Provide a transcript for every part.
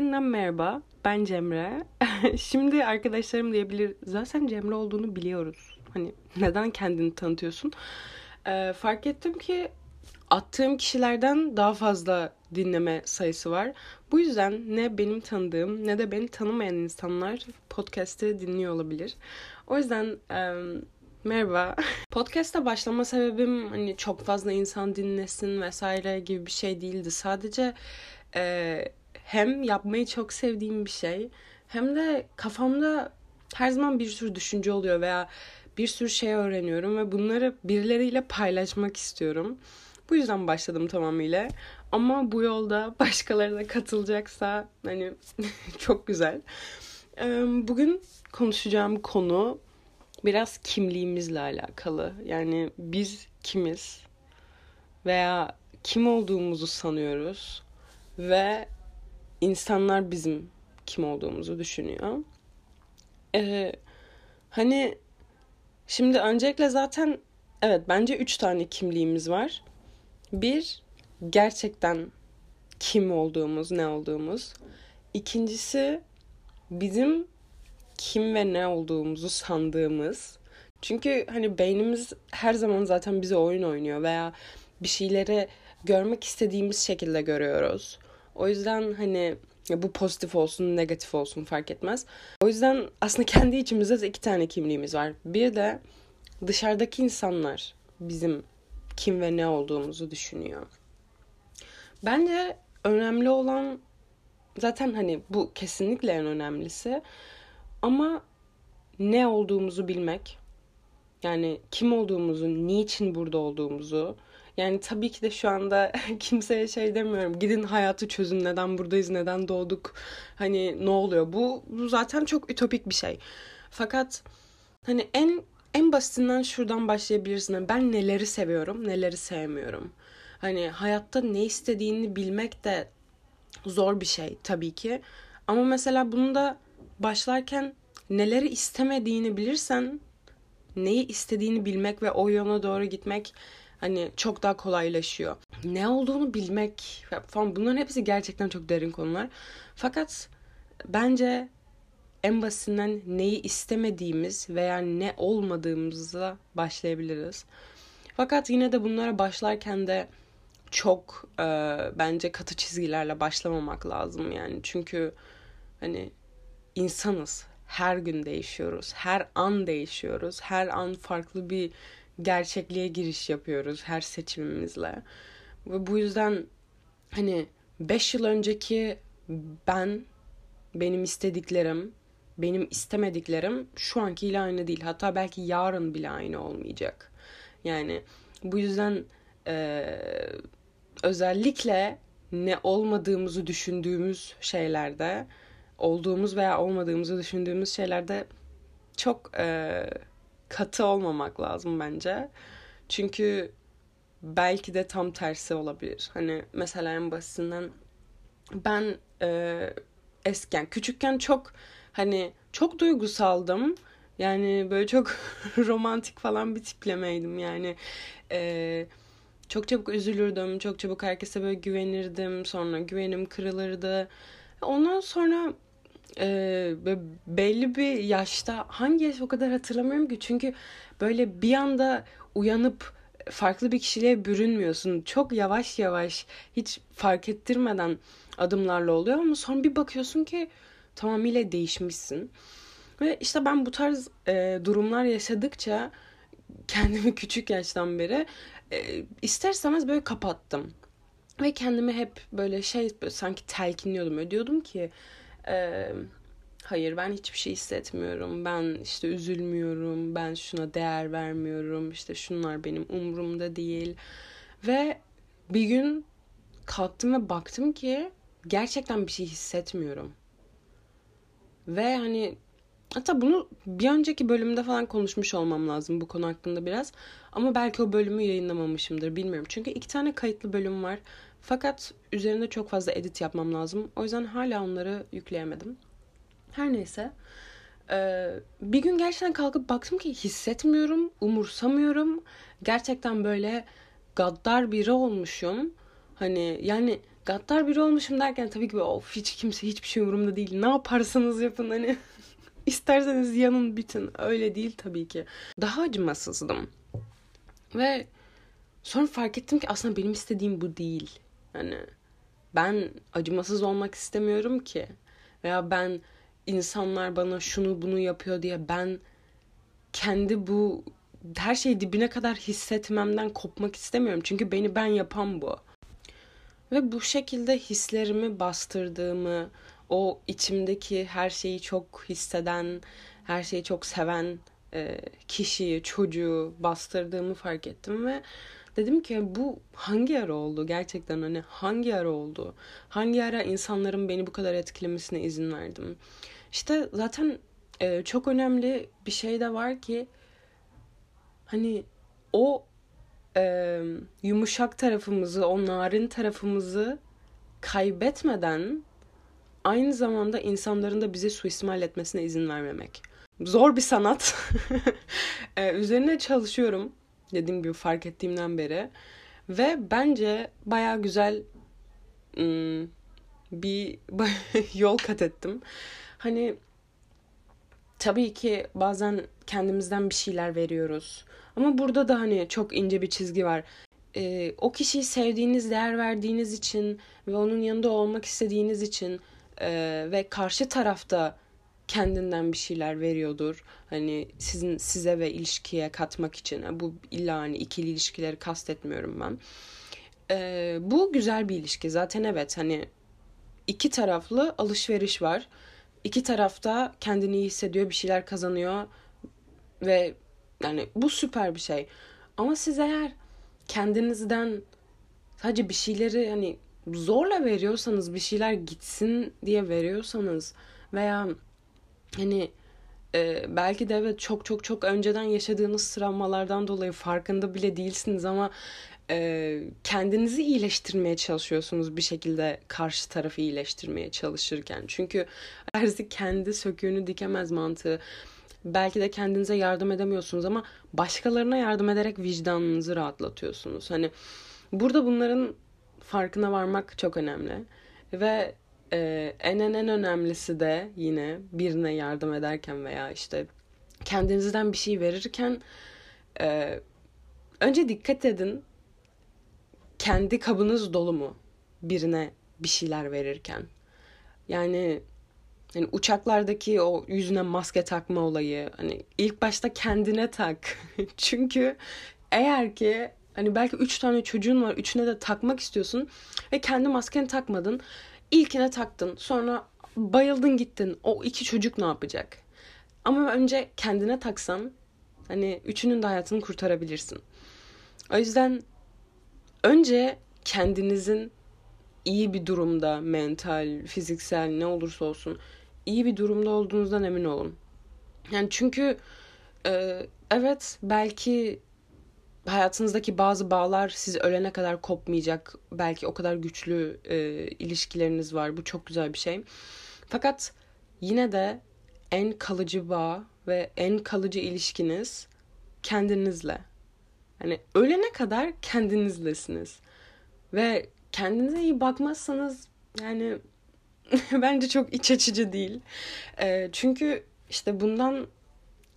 yeniden merhaba. Ben Cemre. Şimdi arkadaşlarım diyebilir, zaten Cemre olduğunu biliyoruz. Hani neden kendini tanıtıyorsun? Ee, fark ettim ki attığım kişilerden daha fazla dinleme sayısı var. Bu yüzden ne benim tanıdığım ne de beni tanımayan insanlar podcast'i dinliyor olabilir. O yüzden e, merhaba. Podcast'a başlama sebebim hani çok fazla insan dinlesin vesaire gibi bir şey değildi. Sadece e, hem yapmayı çok sevdiğim bir şey hem de kafamda her zaman bir sürü düşünce oluyor veya bir sürü şey öğreniyorum ve bunları birileriyle paylaşmak istiyorum. Bu yüzden başladım tamamıyla. Ama bu yolda başkaları da katılacaksa hani çok güzel. Bugün konuşacağım konu biraz kimliğimizle alakalı. Yani biz kimiz veya kim olduğumuzu sanıyoruz ve insanlar bizim kim olduğumuzu düşünüyor. Ee, hani şimdi öncelikle zaten evet bence üç tane kimliğimiz var. Bir gerçekten kim olduğumuz, ne olduğumuz. İkincisi bizim kim ve ne olduğumuzu sandığımız. Çünkü hani beynimiz her zaman zaten bize oyun oynuyor veya bir şeyleri görmek istediğimiz şekilde görüyoruz. O yüzden hani bu pozitif olsun, negatif olsun fark etmez. O yüzden aslında kendi içimizde de iki tane kimliğimiz var. Bir de dışarıdaki insanlar bizim kim ve ne olduğumuzu düşünüyor. Bence önemli olan zaten hani bu kesinlikle en önemlisi ama ne olduğumuzu bilmek. Yani kim olduğumuzu, niçin burada olduğumuzu, yani tabii ki de şu anda kimseye şey demiyorum. Gidin hayatı çözün. Neden buradayız? Neden doğduk? Hani ne oluyor? Bu, bu zaten çok ütopik bir şey. Fakat hani en en basitinden şuradan başlayabilirsin. Yani ben neleri seviyorum, neleri sevmiyorum. Hani hayatta ne istediğini bilmek de zor bir şey tabii ki. Ama mesela bunu da başlarken neleri istemediğini bilirsen neyi istediğini bilmek ve o yona doğru gitmek hani çok daha kolaylaşıyor. Ne olduğunu bilmek falan bunların hepsi gerçekten çok derin konular. Fakat bence en basitinden neyi istemediğimiz veya ne olmadığımızla başlayabiliriz. Fakat yine de bunlara başlarken de çok e, bence katı çizgilerle başlamamak lazım yani. Çünkü hani insanız. Her gün değişiyoruz. Her an değişiyoruz. Her an farklı bir gerçekliğe giriş yapıyoruz her seçimimizle. Ve bu yüzden hani 5 yıl önceki ben, benim istediklerim, benim istemediklerim şu ankiyle aynı değil. Hatta belki yarın bile aynı olmayacak. Yani bu yüzden e, özellikle ne olmadığımızı düşündüğümüz şeylerde, olduğumuz veya olmadığımızı düşündüğümüz şeylerde çok e, katı olmamak lazım bence. Çünkü belki de tam tersi olabilir. Hani mesela en basitinden ben e, esken küçükken çok hani çok duygusaldım. Yani böyle çok romantik falan bir tiplemeydim yani. E, çok çabuk üzülürdüm. Çok çabuk herkese böyle güvenirdim. Sonra güvenim kırılırdı. Ondan sonra e, belli bir yaşta hangi yaş o kadar hatırlamıyorum ki çünkü böyle bir anda uyanıp farklı bir kişiliğe bürünmüyorsun. Çok yavaş yavaş hiç fark ettirmeden adımlarla oluyor ama sonra bir bakıyorsun ki tamamıyla değişmişsin. Ve işte ben bu tarz e, durumlar yaşadıkça kendimi küçük yaştan beri e, ister böyle kapattım. Ve kendimi hep böyle şey böyle sanki telkinliyordum. Öyle diyordum ki e, hayır ben hiçbir şey hissetmiyorum. Ben işte üzülmüyorum. Ben şuna değer vermiyorum. İşte şunlar benim umurumda değil. Ve bir gün kalktım ve baktım ki gerçekten bir şey hissetmiyorum. Ve hani hatta bunu bir önceki bölümde falan konuşmuş olmam lazım bu konu hakkında biraz. Ama belki o bölümü yayınlamamışımdır bilmiyorum. Çünkü iki tane kayıtlı bölüm var. Fakat üzerinde çok fazla edit yapmam lazım. O yüzden hala onları yükleyemedim. Her neyse. Ee, bir gün gerçekten kalkıp baktım ki hissetmiyorum, umursamıyorum. Gerçekten böyle gaddar biri olmuşum. Hani yani gaddar biri olmuşum derken tabii ki of hiç kimse hiçbir şey umurumda değil. Ne yaparsanız yapın hani isterseniz yanın bitin. Öyle değil tabii ki. Daha acımasızdım. Ve sonra fark ettim ki aslında benim istediğim bu değil. Yani ben acımasız olmak istemiyorum ki. Veya ben insanlar bana şunu bunu yapıyor diye ben kendi bu her şeyi dibine kadar hissetmemden kopmak istemiyorum. Çünkü beni ben yapan bu. Ve bu şekilde hislerimi bastırdığımı, o içimdeki her şeyi çok hisseden, her şeyi çok seven e, kişiyi, çocuğu bastırdığımı fark ettim ve dedim ki bu hangi ara oldu gerçekten hani hangi ara oldu? Hangi ara insanların beni bu kadar etkilemesine izin verdim? İşte zaten e, çok önemli bir şey de var ki hani o e, yumuşak tarafımızı, o narin tarafımızı kaybetmeden aynı zamanda insanların da bizi suistimal etmesine izin vermemek. Zor bir sanat. ee, üzerine çalışıyorum. Dediğim gibi fark ettiğimden beri. Ve bence baya güzel bir yol kat ettim. Hani tabii ki bazen kendimizden bir şeyler veriyoruz. Ama burada da hani çok ince bir çizgi var. Ee, o kişiyi sevdiğiniz, değer verdiğiniz için ve onun yanında olmak istediğiniz için e, ve karşı tarafta kendinden bir şeyler veriyordur. Hani sizin size ve ilişkiye katmak için. Bu illa hani ikili ilişkileri kastetmiyorum ben. Ee, bu güzel bir ilişki. Zaten evet hani iki taraflı alışveriş var. İki tarafta kendini iyi hissediyor, bir şeyler kazanıyor ve yani bu süper bir şey. Ama siz eğer kendinizden sadece bir şeyleri hani zorla veriyorsanız bir şeyler gitsin diye veriyorsanız veya hani e, belki de evet çok çok çok önceden yaşadığınız travmalardan dolayı farkında bile değilsiniz ama e, kendinizi iyileştirmeye çalışıyorsunuz bir şekilde karşı tarafı iyileştirmeye çalışırken. Çünkü terzi kendi söküğünü dikemez mantığı. Belki de kendinize yardım edemiyorsunuz ama başkalarına yardım ederek vicdanınızı rahatlatıyorsunuz. Hani burada bunların farkına varmak çok önemli. Ve e, en en en önemlisi de yine birine yardım ederken veya işte kendinizden bir şey verirken e, önce dikkat edin kendi kabınız dolu mu birine bir şeyler verirken. Yani yani uçaklardaki o yüzüne maske takma olayı hani ilk başta kendine tak. Çünkü eğer ki hani belki üç tane çocuğun var üçüne de takmak istiyorsun ve kendi maskeni takmadın. İlkine taktın sonra bayıldın gittin o iki çocuk ne yapacak? Ama önce kendine taksan hani üçünün de hayatını kurtarabilirsin. O yüzden önce kendinizin iyi bir durumda mental, fiziksel ne olursa olsun iyi bir durumda olduğunuzdan emin olun. Yani çünkü e, evet belki hayatınızdaki bazı bağlar siz ölene kadar kopmayacak. Belki o kadar güçlü e, ilişkileriniz var. Bu çok güzel bir şey. Fakat yine de en kalıcı bağ ve en kalıcı ilişkiniz kendinizle. Hani ölene kadar kendinizlesiniz. Ve kendinize iyi bakmazsanız yani bence çok iç açıcı değil. E, çünkü işte bundan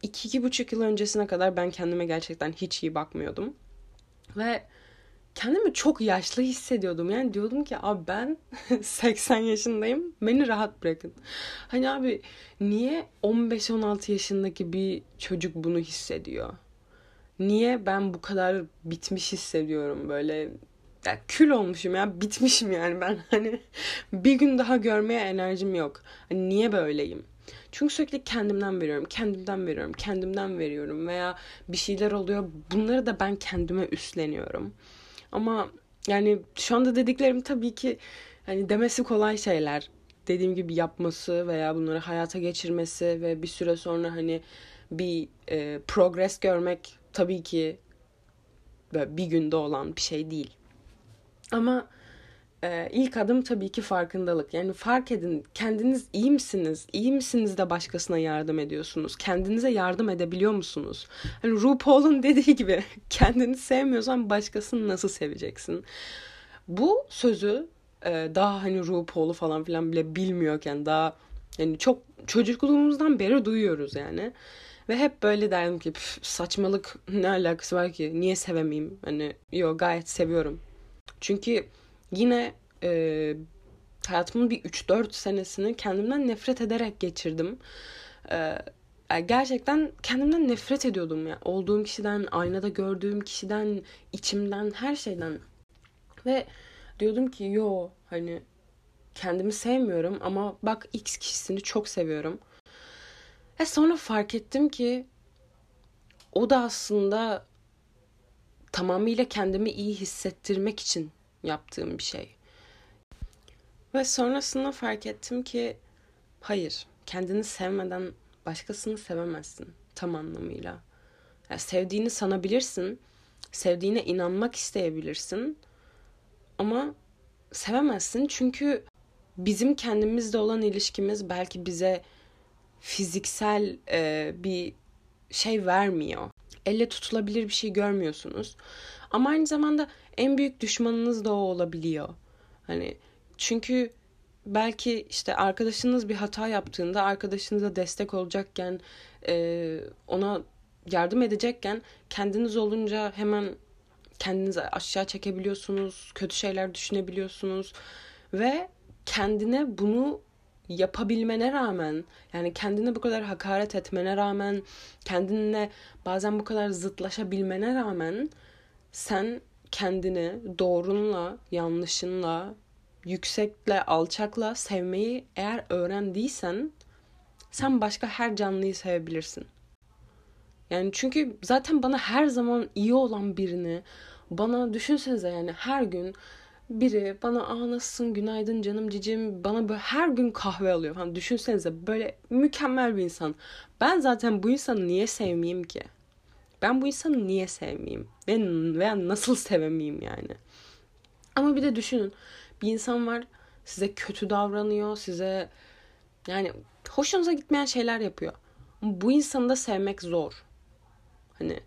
iki, iki buçuk yıl öncesine kadar ben kendime gerçekten hiç iyi bakmıyordum. Ve kendimi çok yaşlı hissediyordum. Yani diyordum ki abi ben 80 yaşındayım. Beni rahat bırakın. Hani abi niye 15-16 yaşındaki bir çocuk bunu hissediyor? Niye ben bu kadar bitmiş hissediyorum böyle ya kül olmuşum ya bitmişim yani ben hani bir gün daha görmeye enerjim yok. Hani niye böyleyim? Çünkü sürekli kendimden veriyorum, kendimden veriyorum, kendimden veriyorum veya bir şeyler oluyor. Bunları da ben kendime üstleniyorum. Ama yani şu anda dediklerim tabii ki hani demesi kolay şeyler. Dediğim gibi yapması veya bunları hayata geçirmesi ve bir süre sonra hani bir e, progress görmek tabii ki böyle bir günde olan bir şey değil. Ama e, ilk adım tabii ki farkındalık. Yani fark edin kendiniz iyi misiniz? İyi misiniz de başkasına yardım ediyorsunuz? Kendinize yardım edebiliyor musunuz? Hani RuPaul'un dediği gibi kendini sevmiyorsan başkasını nasıl seveceksin? Bu sözü e, daha hani RuPaul'u falan filan bile bilmiyorken daha yani çok çocukluğumuzdan beri duyuyoruz yani. Ve hep böyle derdim ki saçmalık ne alakası var ki niye sevemeyeyim hani yo gayet seviyorum. Çünkü yine e, hayatımın bir 3-4 senesini kendimden nefret ederek geçirdim. E, gerçekten kendimden nefret ediyordum ya. Olduğum kişiden, aynada gördüğüm kişiden, içimden, her şeyden. Ve diyordum ki yo hani kendimi sevmiyorum ama bak X kişisini çok seviyorum. Ve sonra fark ettim ki o da aslında tamamıyla kendimi iyi hissettirmek için yaptığım bir şey. Ve sonrasında fark ettim ki hayır, kendini sevmeden başkasını sevemezsin tam anlamıyla. Yani sevdiğini sanabilirsin, sevdiğine inanmak isteyebilirsin ama sevemezsin çünkü bizim kendimizle olan ilişkimiz belki bize fiziksel e, bir şey vermiyor. Elle tutulabilir bir şey görmüyorsunuz. Ama aynı zamanda en büyük düşmanınız da o olabiliyor. Hani çünkü belki işte arkadaşınız bir hata yaptığında arkadaşınıza destek olacakken e, ona yardım edecekken kendiniz olunca hemen kendinizi aşağı çekebiliyorsunuz, kötü şeyler düşünebiliyorsunuz ve kendine bunu yapabilmene rağmen yani kendine bu kadar hakaret etmene rağmen kendinle bazen bu kadar zıtlaşabilmene rağmen sen kendini doğrunla yanlışınla yüksekle alçakla sevmeyi eğer öğrendiysen sen başka her canlıyı sevebilirsin. Yani çünkü zaten bana her zaman iyi olan birini bana düşünsenize yani her gün biri bana aa nasılsın günaydın canım cicim bana böyle her gün kahve alıyor falan düşünsenize böyle mükemmel bir insan. Ben zaten bu insanı niye sevmeyeyim ki? Ben bu insanı niye sevmeyeyim? Ve veya nasıl sevemeyeyim yani? Ama bir de düşünün bir insan var size kötü davranıyor, size yani hoşunuza gitmeyen şeyler yapıyor. Bu insanı da sevmek zor. Hani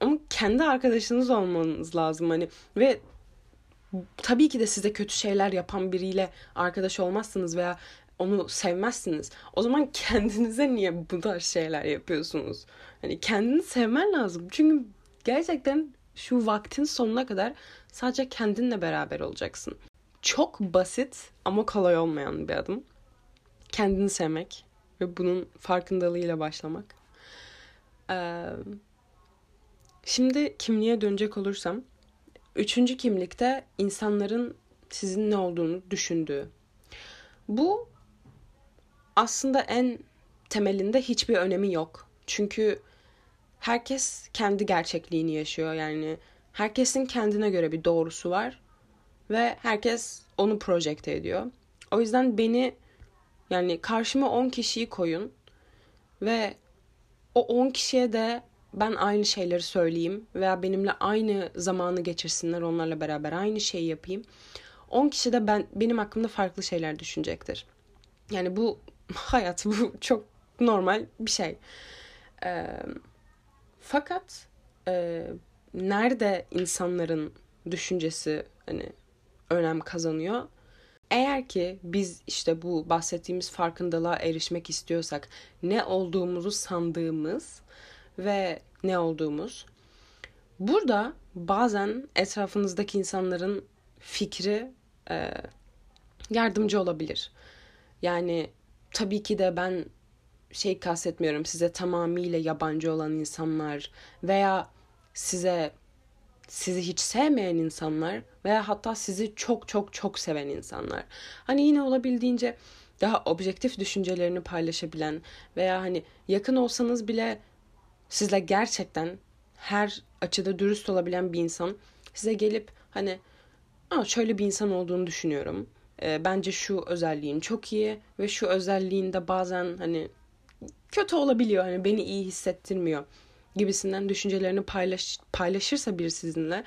ama kendi arkadaşınız olmanız lazım hani ve tabii ki de size kötü şeyler yapan biriyle arkadaş olmazsınız veya onu sevmezsiniz. O zaman kendinize niye bu tarz şeyler yapıyorsunuz? Hani kendini sevmen lazım. Çünkü gerçekten şu vaktin sonuna kadar sadece kendinle beraber olacaksın. Çok basit ama kolay olmayan bir adım. Kendini sevmek ve bunun farkındalığıyla başlamak. Ee, şimdi kimliğe dönecek olursam Üçüncü kimlikte insanların sizin ne olduğunu düşündüğü. Bu aslında en temelinde hiçbir önemi yok. Çünkü herkes kendi gerçekliğini yaşıyor. Yani herkesin kendine göre bir doğrusu var ve herkes onu projekte ediyor. O yüzden beni yani karşıma 10 kişiyi koyun ve o 10 kişiye de ben aynı şeyleri söyleyeyim veya benimle aynı zamanı geçirsinler onlarla beraber aynı şeyi yapayım. 10 kişi de ben benim hakkımda farklı şeyler düşünecektir. Yani bu hayat bu çok normal bir şey. E, fakat e, nerede insanların düşüncesi hani önem kazanıyor? Eğer ki biz işte bu bahsettiğimiz farkındalığa erişmek istiyorsak ne olduğumuzu sandığımız ve ne olduğumuz. Burada bazen etrafınızdaki insanların fikri e, yardımcı olabilir. Yani tabii ki de ben şey kastetmiyorum size tamamıyla yabancı olan insanlar veya size sizi hiç sevmeyen insanlar veya hatta sizi çok çok çok seven insanlar. Hani yine olabildiğince daha objektif düşüncelerini paylaşabilen veya hani yakın olsanız bile sizle gerçekten her açıda dürüst olabilen bir insan size gelip hani Aa, şöyle bir insan olduğunu düşünüyorum. E, bence şu özelliğin çok iyi ve şu özelliğinde bazen hani kötü olabiliyor. Hani beni iyi hissettirmiyor gibisinden düşüncelerini paylaş, paylaşırsa bir sizinle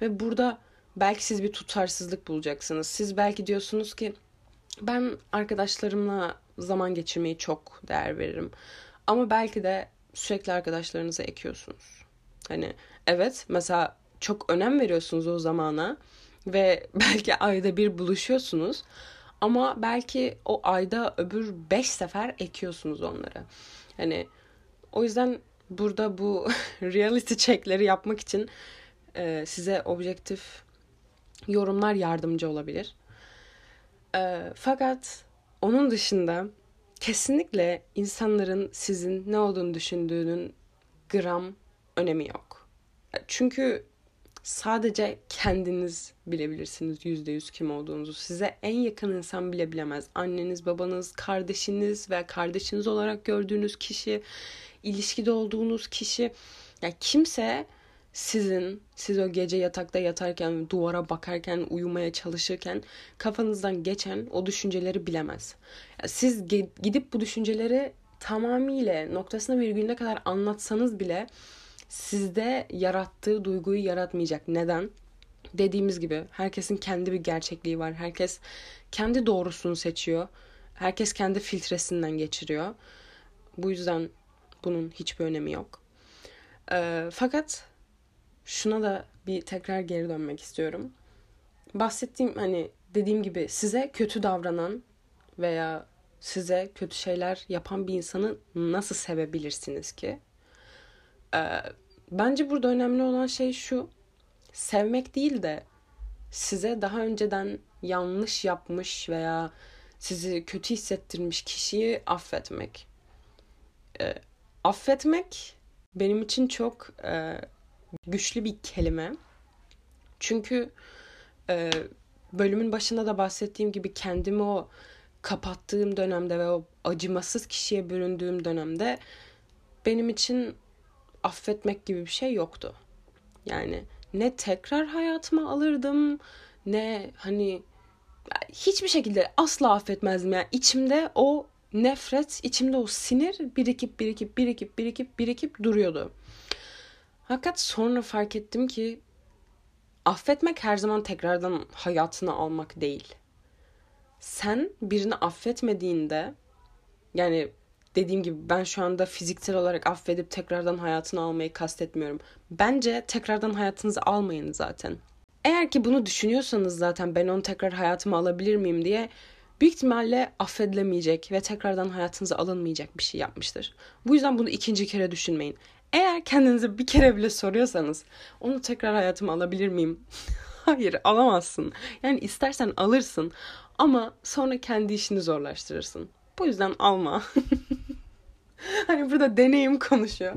ve burada belki siz bir tutarsızlık bulacaksınız. Siz belki diyorsunuz ki ben arkadaşlarımla zaman geçirmeyi çok değer veririm. Ama belki de sürekli arkadaşlarınıza ekiyorsunuz. Hani evet mesela çok önem veriyorsunuz o zamana ve belki ayda bir buluşuyorsunuz. Ama belki o ayda öbür beş sefer ekiyorsunuz onları. Hani o yüzden burada bu reality checkleri yapmak için e, size objektif yorumlar yardımcı olabilir. E, fakat onun dışında kesinlikle insanların sizin ne olduğunu düşündüğünün gram önemi yok. Çünkü sadece kendiniz bilebilirsiniz yüzde yüz kim olduğunuzu. Size en yakın insan bile bilemez. Anneniz, babanız, kardeşiniz ve kardeşiniz olarak gördüğünüz kişi, ilişkide olduğunuz kişi. Yani kimse sizin, siz o gece yatakta yatarken, duvara bakarken, uyumaya çalışırken kafanızdan geçen o düşünceleri bilemez. Siz gidip bu düşünceleri tamamıyla noktasına virgülüne kadar anlatsanız bile sizde yarattığı duyguyu yaratmayacak. Neden? Dediğimiz gibi herkesin kendi bir gerçekliği var. Herkes kendi doğrusunu seçiyor. Herkes kendi filtresinden geçiriyor. Bu yüzden bunun hiçbir önemi yok. Ee, fakat şuna da bir tekrar geri dönmek istiyorum. Bahsettiğim hani dediğim gibi size kötü davranan veya size kötü şeyler yapan bir insanı nasıl sevebilirsiniz ki? Ee, bence burada önemli olan şey şu. Sevmek değil de size daha önceden yanlış yapmış veya sizi kötü hissettirmiş kişiyi affetmek. Ee, affetmek benim için çok e, güçlü bir kelime. Çünkü e, bölümün başında da bahsettiğim gibi kendimi o kapattığım dönemde ve o acımasız kişiye büründüğüm dönemde benim için affetmek gibi bir şey yoktu. Yani ne tekrar hayatıma alırdım ne hani hiçbir şekilde asla affetmezdim. Yani içimde o nefret, içimde o sinir birikip birikip birikip birikip birikip duruyordu. Fakat sonra fark ettim ki affetmek her zaman tekrardan hayatına almak değil. Sen birini affetmediğinde yani dediğim gibi ben şu anda fiziksel olarak affedip tekrardan hayatını almayı kastetmiyorum. Bence tekrardan hayatınızı almayın zaten. Eğer ki bunu düşünüyorsanız zaten ben onu tekrar hayatıma alabilir miyim diye büyük ihtimalle affedilemeyecek ve tekrardan hayatınıza alınmayacak bir şey yapmıştır. Bu yüzden bunu ikinci kere düşünmeyin. Eğer kendinize bir kere bile soruyorsanız onu tekrar hayatıma alabilir miyim? Hayır alamazsın. Yani istersen alırsın ama sonra kendi işini zorlaştırırsın. Bu yüzden alma. hani burada deneyim konuşuyor.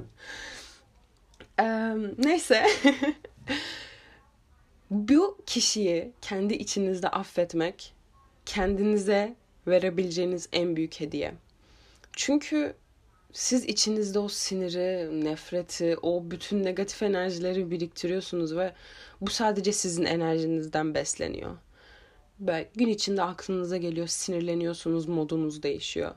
Ee, neyse. Bu kişiyi kendi içinizde affetmek kendinize verebileceğiniz en büyük hediye. Çünkü siz içinizde o siniri, nefreti, o bütün negatif enerjileri biriktiriyorsunuz ve bu sadece sizin enerjinizden besleniyor. Ve gün içinde aklınıza geliyor, sinirleniyorsunuz, modunuz değişiyor.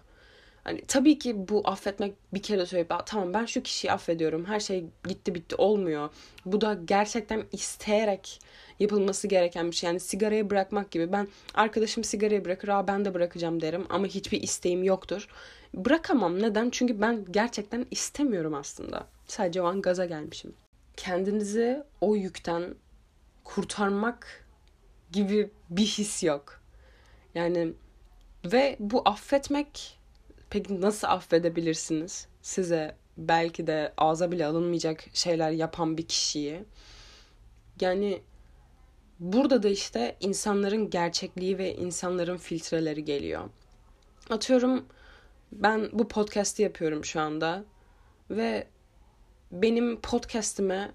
Hani tabii ki bu affetmek bir kere söyleyip tamam ben şu kişiyi affediyorum. Her şey gitti bitti olmuyor. Bu da gerçekten isteyerek yapılması gereken bir şey. Yani sigarayı bırakmak gibi. Ben arkadaşım sigarayı bırakır, Aa, ben de bırakacağım derim ama hiçbir isteğim yoktur. Bırakamam. Neden? Çünkü ben gerçekten istemiyorum aslında. Sadece o an gaza gelmişim. Kendinizi o yükten kurtarmak gibi bir his yok. Yani ve bu affetmek peki nasıl affedebilirsiniz? Size belki de ağza bile alınmayacak şeyler yapan bir kişiyi. Yani burada da işte insanların gerçekliği ve insanların filtreleri geliyor. Atıyorum ben bu podcast'i yapıyorum şu anda ve benim podcast'ime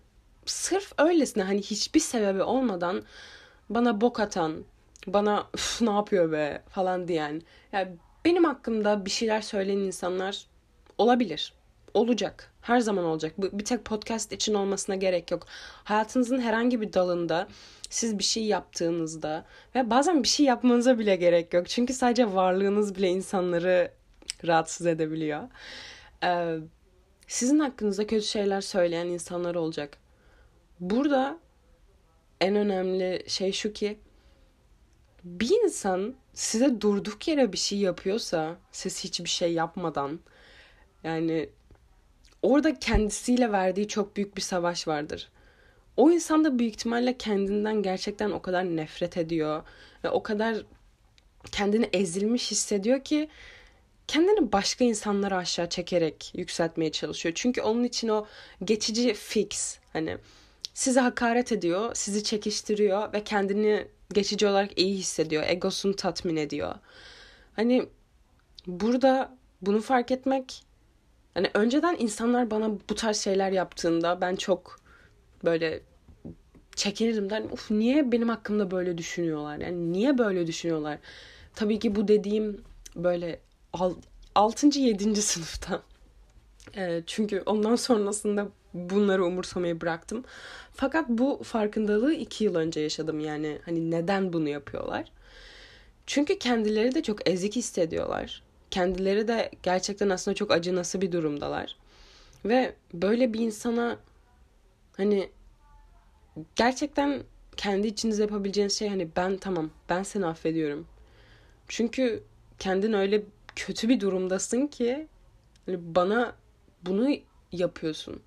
sırf öylesine hani hiçbir sebebi olmadan bana bok atan, bana ne yapıyor be falan diyen. Yani benim hakkımda bir şeyler söyleyen insanlar olabilir. Olacak. Her zaman olacak. Bir tek podcast için olmasına gerek yok. Hayatınızın herhangi bir dalında siz bir şey yaptığınızda ve bazen bir şey yapmanıza bile gerek yok. Çünkü sadece varlığınız bile insanları rahatsız edebiliyor. Ee, sizin hakkınızda kötü şeyler söyleyen insanlar olacak. Burada en önemli şey şu ki bir insan size durduk yere bir şey yapıyorsa siz hiçbir şey yapmadan yani orada kendisiyle verdiği çok büyük bir savaş vardır. o insan da büyük ihtimalle kendinden gerçekten o kadar nefret ediyor ve o kadar kendini ezilmiş hissediyor ki kendini başka insanlara aşağı çekerek yükseltmeye çalışıyor. Çünkü onun için o geçici fix hani size hakaret ediyor, sizi çekiştiriyor ve kendini geçici olarak iyi hissediyor, egosunu tatmin ediyor. Hani burada bunu fark etmek hani önceden insanlar bana bu tarz şeyler yaptığında ben çok böyle çekinirdim derdim. Uf niye benim hakkımda böyle düşünüyorlar? Yani niye böyle düşünüyorlar? Tabii ki bu dediğim böyle 6. 7. sınıfta. E, çünkü ondan sonrasında bunları umursamayı bıraktım. Fakat bu farkındalığı iki yıl önce yaşadım yani hani neden bunu yapıyorlar. Çünkü kendileri de çok ezik hissediyorlar. Kendileri de gerçekten aslında çok acınası bir durumdalar. Ve böyle bir insana hani gerçekten kendi içinizde yapabileceğiniz şey hani ben tamam ben seni affediyorum. Çünkü kendin öyle kötü bir durumdasın ki hani bana bunu yapıyorsun.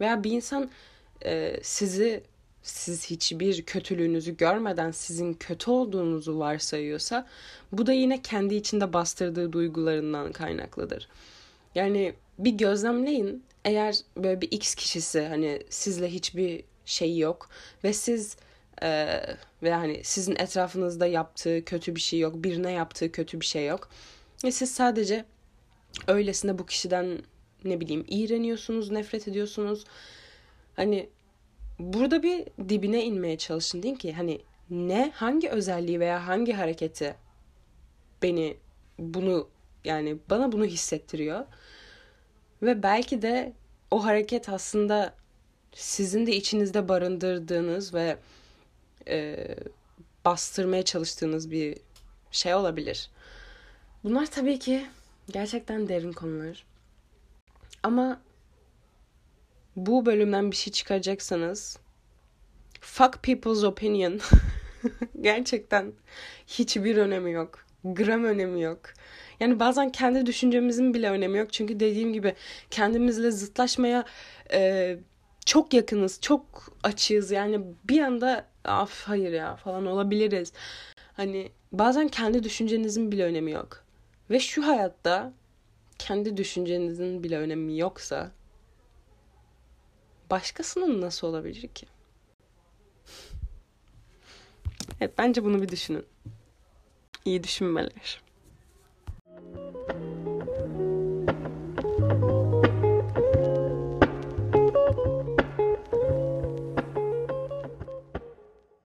Veya bir insan e, sizi siz hiçbir kötülüğünüzü görmeden sizin kötü olduğunuzu varsayıyorsa bu da yine kendi içinde bastırdığı duygularından kaynaklıdır. Yani bir gözlemleyin eğer böyle bir X kişisi hani sizle hiçbir şey yok ve siz e, ve hani sizin etrafınızda yaptığı kötü bir şey yok, birine yaptığı kötü bir şey yok. Ve siz sadece öylesine bu kişiden ne bileyim iğreniyorsunuz, nefret ediyorsunuz. Hani burada bir dibine inmeye çalışın deyin ki hani ne hangi özelliği veya hangi hareketi beni bunu yani bana bunu hissettiriyor. Ve belki de o hareket aslında sizin de içinizde barındırdığınız ve e, bastırmaya çalıştığınız bir şey olabilir. Bunlar tabii ki gerçekten derin konular. Ama bu bölümden bir şey çıkaracaksanız fuck people's opinion gerçekten hiçbir önemi yok. Gram önemi yok. Yani bazen kendi düşüncemizin bile önemi yok. Çünkü dediğim gibi kendimizle zıtlaşmaya e, çok yakınız, çok açığız. Yani bir anda af hayır ya falan olabiliriz. Hani bazen kendi düşüncenizin bile önemi yok. Ve şu hayatta kendi düşüncenizin bile önemi yoksa başkasının nasıl olabilir ki? Evet bence bunu bir düşünün. İyi düşünmeler. Thank